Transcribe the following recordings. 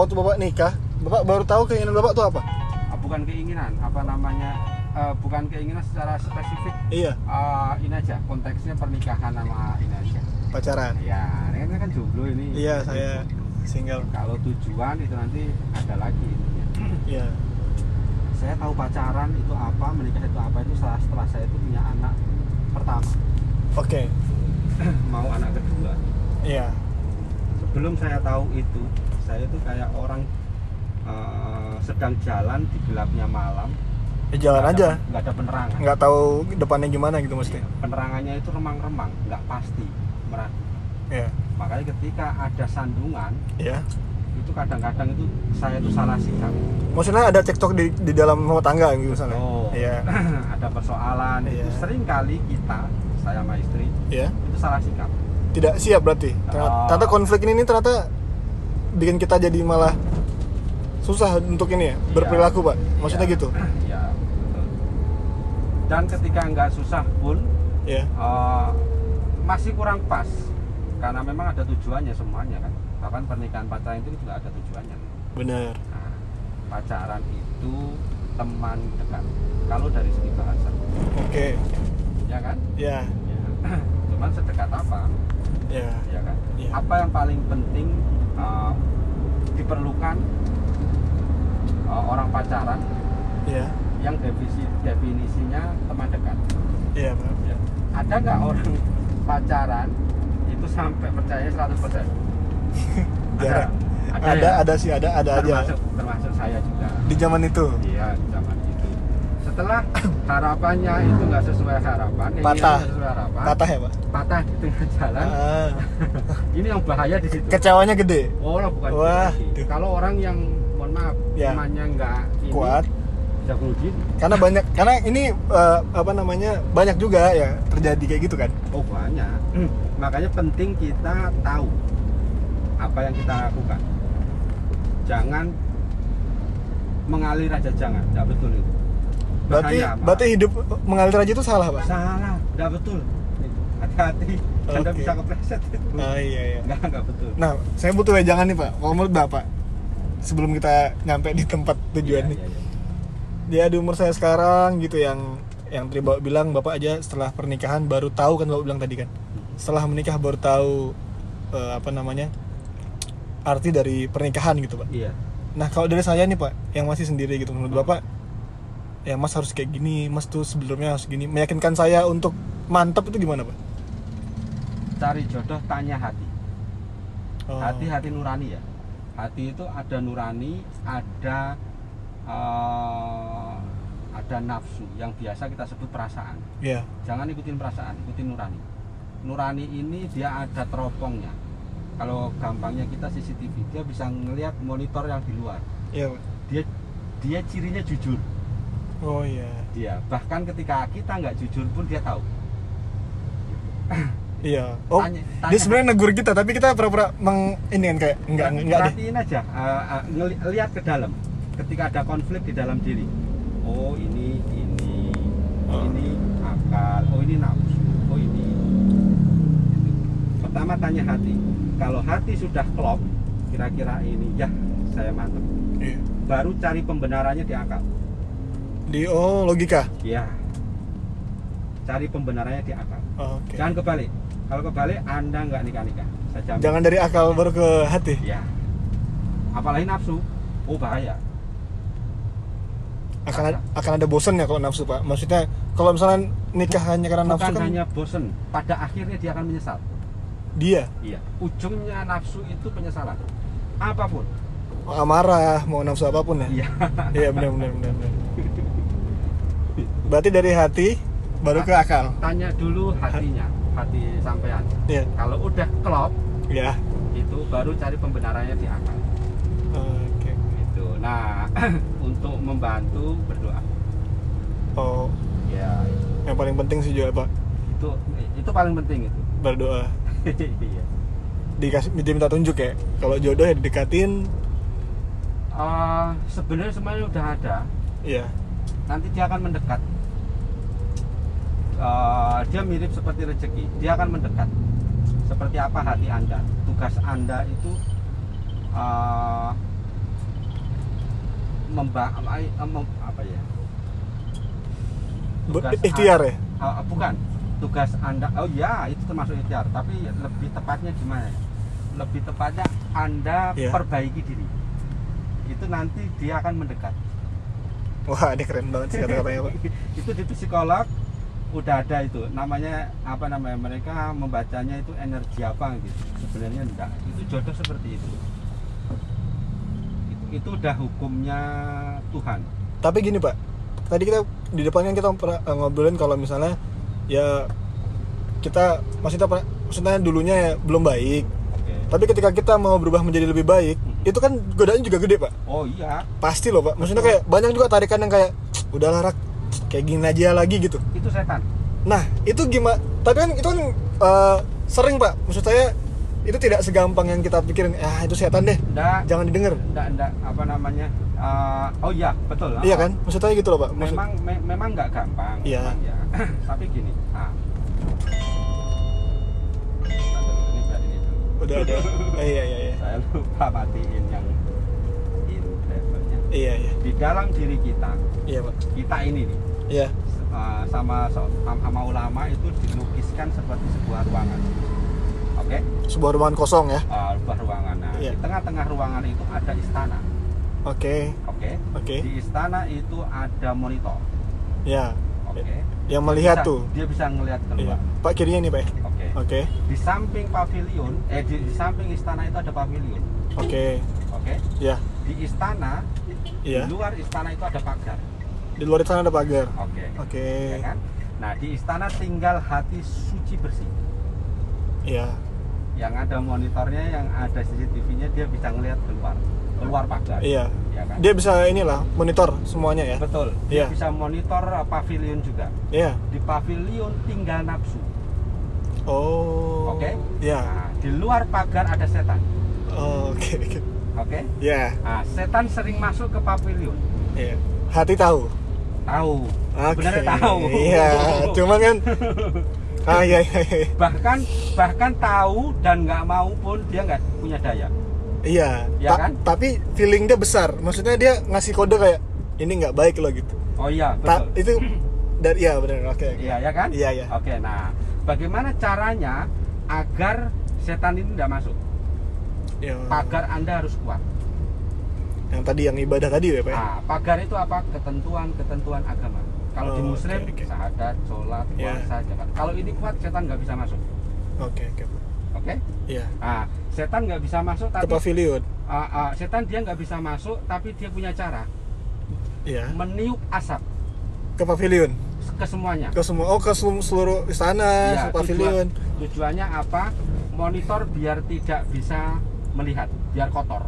waktu bapak nikah bapak baru tahu keinginan bapak tuh apa? Ah, bukan keinginan apa namanya eh, bukan keinginan secara spesifik. Iya. Eh, ini aja konteksnya pernikahan sama ini aja. Pacaran? Ya ini kan jomblo ini. Iya saya single. Kalau tujuan itu nanti ada lagi intinya. iya. Saya tahu pacaran itu apa menikah itu apa itu setelah, setelah saya itu punya anak pertama. Oke. Mau anak kedua. Iya. Sebelum saya tahu itu saya itu kayak orang eh, sedang jalan di gelapnya malam. Ya jalan Nggak aja. nggak ada penerangan. Nggak tahu depannya gimana gitu mesti penerangannya itu remang-remang nggak pasti meragu iya. Makanya ketika ada sandungan iya. itu kadang-kadang itu saya itu salah sikap. Maksudnya ada cekcok di, di dalam rumah tangga gitu misalnya? Oh. Iya. Ada persoalan. Iya. itu sering kali kita saya sama istri iya. itu salah sikap. Tidak siap berarti. Ternyata, Oh. ternyata konflik ini, ini ternyata bikin kita jadi malah susah untuk ini ya berperilaku pak. Maksudnya Iya. gitu. Ya betul. dan ketika nggak susah pun ya eh, masih kurang pas. Karena memang ada tujuannya semuanya kan. Bahkan pernikahan pacaran itu juga ada tujuannya. Benar. Nah, pacaran itu teman dekat. Kalau dari segi bahasa. Oke. Ya kan? Ya ya. cuman sedekat apa? Ya ya kan? Iya. apa yang paling penting eh, diperlukan eh, orang pacaran ya yang definisi definisinya teman dekat. Ya benar Ya. ada nggak orang pacaran itu sampai percaya 100% Jarang. ada ada ya? ada sih ada ada aja. termasuk termasuk saya juga. Di zaman itu? Iya. di zaman itu setelah harapannya itu nggak sesuai harapan keinginannya Patah. sesuai harapan. Patah ya pak? Patah di tengah jalan. Ah, ini yang bahaya di situ. Kecewanya gede? Oh lah bukan Wah, kalau orang yang mohon maaf Ya. imannya nggak kuat. karena banyak karena ini eh, apa namanya banyak juga ya terjadi kayak gitu kan? Oh banyak. Makanya penting kita tahu apa yang kita lakukan. Jangan mengalir aja jangan, tidak betul itu. Berarti berarti hidup mengalir aja itu salah pak salah, tidak betul. Hati-hati, anda Oke. bisa kepleset itu. ah iya iya Enggak, enggak betul. Nah, saya butuh wejangan nih Pak. Kalau menurut Bapak, sebelum kita nyampe di tempat tujuan Iya, nih, iya, iya. dia di umur saya sekarang gitu yang yang tadi Bapak bilang Bapak aja setelah pernikahan baru tahu kan Bapak bilang tadi kan. Setelah menikah baru tahu eh, apa namanya arti dari pernikahan gitu Pak. Iya. Nah kalau dari saya nih Pak, yang masih sendiri gitu menurut Bapak, ya Mas harus kayak gini, Mas tuh sebelumnya harus gini, meyakinkan saya untuk mantap itu gimana Pak? Cari jodoh tanya hati. Oh, Hati-hati nurani ya. Hati itu ada nurani, ada eh, ada nafsu yang biasa kita sebut perasaan. Iya, jangan ikutin perasaan ikutin nurani nurani ini dia ada teropongnya kalau gampangnya kita CCTV dia bisa ngelihat monitor yang di luar iya Pak. dia dia cirinya jujur Oh iya. dia bahkan ketika kita nggak jujur pun dia tahu Iya. Oh, Tanya- dia tanya- sebenarnya negur kita, tapi kita pura-pura meng ini kan kayak enggak enggak deh. perhatiin aja eh, ngeli- lihat ke dalam ketika ada konflik di dalam diri oh ini ini Oh. ini akal oh ini nafsu oh ini Gitu. pertama tanya hati kalau hati sudah klop kira-kira ini ya saya mantep Iya. baru cari pembenarannya di akal Di oh logika. ya cari pembenarannya di akal. Oke. jangan kebalik. Kalau kebalik anda nggak nikah nikah saya jamin. Jangan dari akal baru ke hati. ya apalagi nafsu. Oh bahaya. Akan akan ada bosan ya kalau nafsu, Pak. Maksudnya kalau misalnya nikah hanya karena nafsu bukan kan hanya bosen. Pada akhirnya dia akan menyesal. Dia? Iya. Ujungnya nafsu itu penyesalan. Apa pun amarah, mau nafsu apa pun ya. iya Iya benar benar benar. Berarti dari hati baru ke akal. tanya dulu hatinya hati sampean Iya. kalau udah klop Ya. itu baru cari pembenarannya di akal Oke. gitu nah untuk membantu berdoa Oh, ya yang paling penting sih juga, Pak, itu itu paling penting itu berdoa. iya Dikasih diminta tunjuk ya. Kalau jodoh ya didekatin, Eh, sebenarnya semuanya udah ada. Iya. nanti dia akan mendekat. Eh, dia mirip seperti rezeki. Dia akan mendekat. Seperti apa hati anda? Tugas anda itu eh, memba mem- apa ya? Tugas ikhtiar ya? Ah, bukan. Tugas anda oh ya itu termasuk ikhtiar. Tapi lebih tepatnya gimana ya? Lebih tepatnya anda Iya. perbaiki diri itu nanti dia akan mendekat. Wah ini keren banget sih kata-katanya pak itu di psikolog udah ada itu. Namanya apa namanya mereka membacanya itu energi apa gitu. Sebenarnya enggak. Itu jodoh seperti itu. Itu, itu udah hukumnya Tuhan. Tapi gini pak. Tadi kita di depan kan kita eh, ngobrolin kalau misalnya ya kita maksudnya apa maksudnya dulunya ya belum baik. Oke. Tapi ketika kita mau berubah menjadi lebih baik itu kan godaannya juga gede pak. Oh iya. Pasti loh pak. Maksudnya kayak banyak juga tarikan yang kayak udahlah rak. Kayak gini aja lagi gitu. Itu setan. Nah itu gimana tapi kan itu kan eh, sering pak. Maksud saya itu tidak segampang yang kita pikirin ah itu setan deh. Enggak jangan didengar. Enggak enggak apa namanya? Eh, oh iya. Betul. Iya kan? Maksudnya gitu loh pak. Maksud- memang me- memang nggak gampang. Iya. memang ya. Tapi gini ah. Udah udah. Eh, iya iya iya saya lupa matiin yang in drivernya. Iya iya. Di dalam diri kita iya pak. kita ini nih iya. uh, sama sama ulama itu dilukiskan seperti sebuah ruangan. Oke? Sebuah ruangan kosong ya? Uh, sebuah ruangan. Nah Iya. di tengah-tengah ruangan itu ada istana. Oke. Oke? Oke. Di istana itu ada monitor. Ya oke. Yang melihat Bisa- tuh. dia bisa ngelihat iya. keluar. Pak kirinya nih pak. Oke. Oke. Di samping pavilion eh di, di samping istana itu ada pavilion. Oke. Oke. Ya di istana iya. di luar istana itu ada pagar. Di luar sana ada pagar. Oke. Oke. Ya kan? Nah di istana tinggal hati suci bersih. Iya. Yang ada monitornya yang ada CCTV-nya dia bisa ngelihat keluar. Keluar pagar. Iya ya kan? Dia bisa inilah monitor semuanya ya? Betul. Dia Iya. bisa monitor uh, pavilion juga. Iya. Di pavilion tinggal nafsu. Oh. Oke. iya. Nah, di luar pagar ada setan. Oh, oke oke. Oke? Ya nah, setan sering masuk ke pavilion. Iya. Hati tahu? Tahu. Oke. sebenarnya tahu. Iya, cuman kan ah iya iya iya. bahkan bahkan tahu dan nggak mau pun dia nggak punya daya Iya, Iya ta- kan? tapi feeling dia besar. Maksudnya dia ngasih kode kayak ini nggak baik loh gitu. oh iya Ta- betul itu dari iya benar. Oke. oke. iya ya kan Iya, iya. oke nah bagaimana caranya agar setan ini tidak masuk Ya, pagar anda harus kuat yang tadi yang ibadah tadi ya, Pak. ya? nah pagar itu apa ketentuan ketentuan agama kalau di Oh, muslim oke, oke. syahadat sholat Iya. puasa zakat kalau ini kuat setan nggak bisa masuk Oke, oke. Oke Iya. nah setan nggak bisa masuk Ke tapi pavilion. ah, ah, setan dia nggak bisa masuk tapi dia punya cara Iya. meniup asap Ke pavilion. ke semuanya Ke semua oh ke seluruh, istana, Iya, ke pavilion. tujuan- tujuannya apa monitor biar tidak bisa melihat biar kotor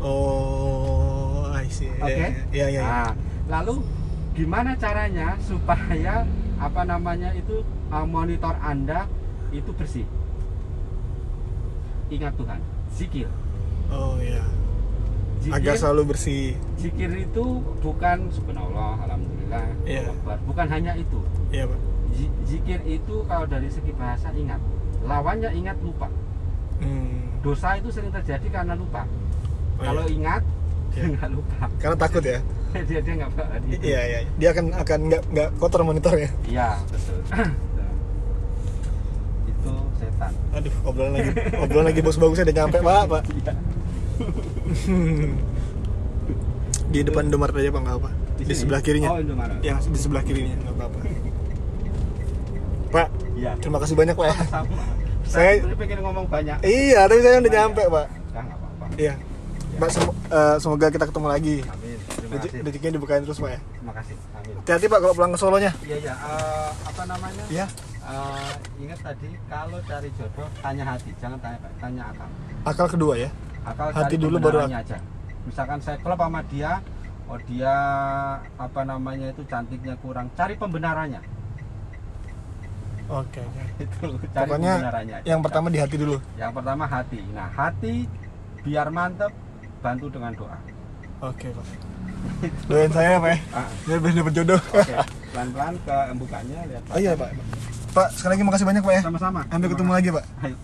Oh, I see. oke Iya, iya, iya. Nah, lalu gimana caranya supaya apa namanya itu uh, monitor anda itu bersih ingat Tuhan zikir Oh, iya. zikir Agar selalu bersih. zikir itu bukan subhanallah alhamdulillah Iya. Allahu Akbar. bukan hanya itu Iya, Pak. Zi- zikir itu kalau dari segi bahasa ingat lawannya ingat lupa Hmm. dosa itu sering terjadi karena lupa Oh, kalau iya. ingat Iya. dia nggak lupa Karena takut ya. dia dia nggak. Iya, iya. Dia akan akan nggak nggak kotor monitornya. iya betul Aduh, obrolan lagi obrolan lagi bos bagusnya udah nyampe, Pak, Pak. Iya. di depan Indomaret aja Pak nggak apa. Di, sini? sebelah kirinya. oh Indomaret Ya, di sebelah kirinya nggak apa-apa. Pak, iya terima kasih banyak Pak ya. sama Saya- saya pengen ngomong banyak Iya, tapi saya udah nyampe Pak. Nah, apa-apa Iya. Pak, sem- eh, semoga kita ketemu lagi. amin terima kasih Rezekinya dibukain terus Pak ya. terima kasih amin Hati-hati Pak kalau pulang ke Solonya. iya iya eh, apa namanya Iya. Eh, ingat tadi kalau cari jodoh tanya hati jangan tanya tanya akal Akal kedua ya. akal Hati dulu baru aja misalkan saya klub sama dia oh dia apa namanya itu cantiknya kurang cari pembenarannya Oke, itu cari Pokoknya pembenarannya aja. yang pertama di hati dulu. yang pertama hati nah hati biar mantep bantu dengan doa Oke, Pak. Doain saya Pak ya. Ah, Biar biar dapat jodoh. oke pelan-pelan ke embukannya lihat Oh iya, Pak. Pak, sekali lagi makasih banyak Pak ya. sama-sama Sampai ketemu lagi, Pak. ayo